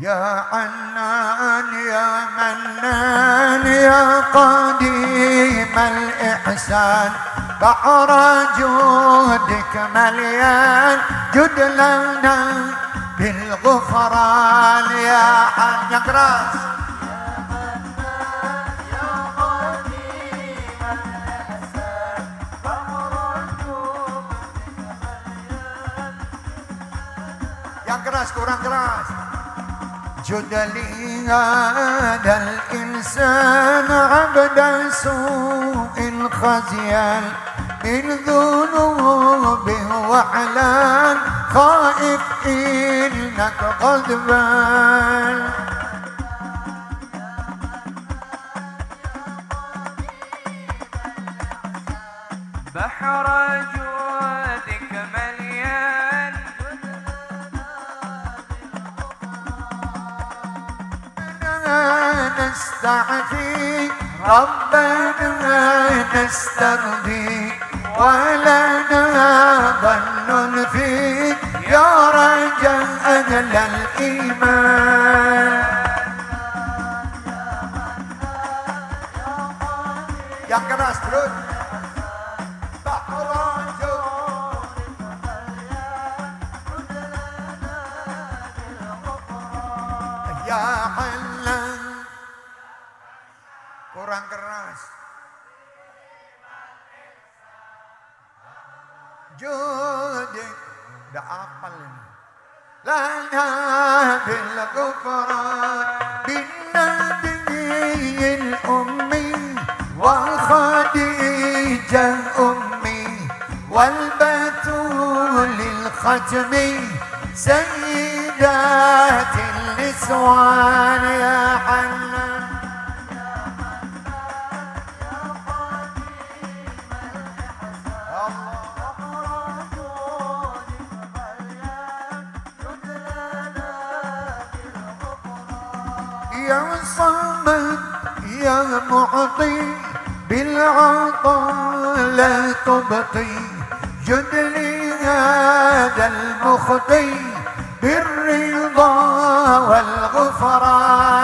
يا عنان يا منان يا قديم الإحسان. بحر جودك مليان جد لنا بالغفران. يا حنك راس keras kurang keras جدلي هذا الإنسان عبد سوء خزيان من ذنوب وعلان خائف إنك غضبان. بحر جودك مليان نستعفي ربنا نسترضي ولنا ظن فيك. يا رجاء أهل الإيمان Yang keras terus. Ya Allah Kurang keras Jodi Udah apal ini Lana bil kufran Bin nabiyil ummi Wal khadijah ummi Wal batulil khatmi سيدات النسوان يا صمد يا معطي بالعطاء لا تبطي جد لي هذا المخطي بالرضا والغفران.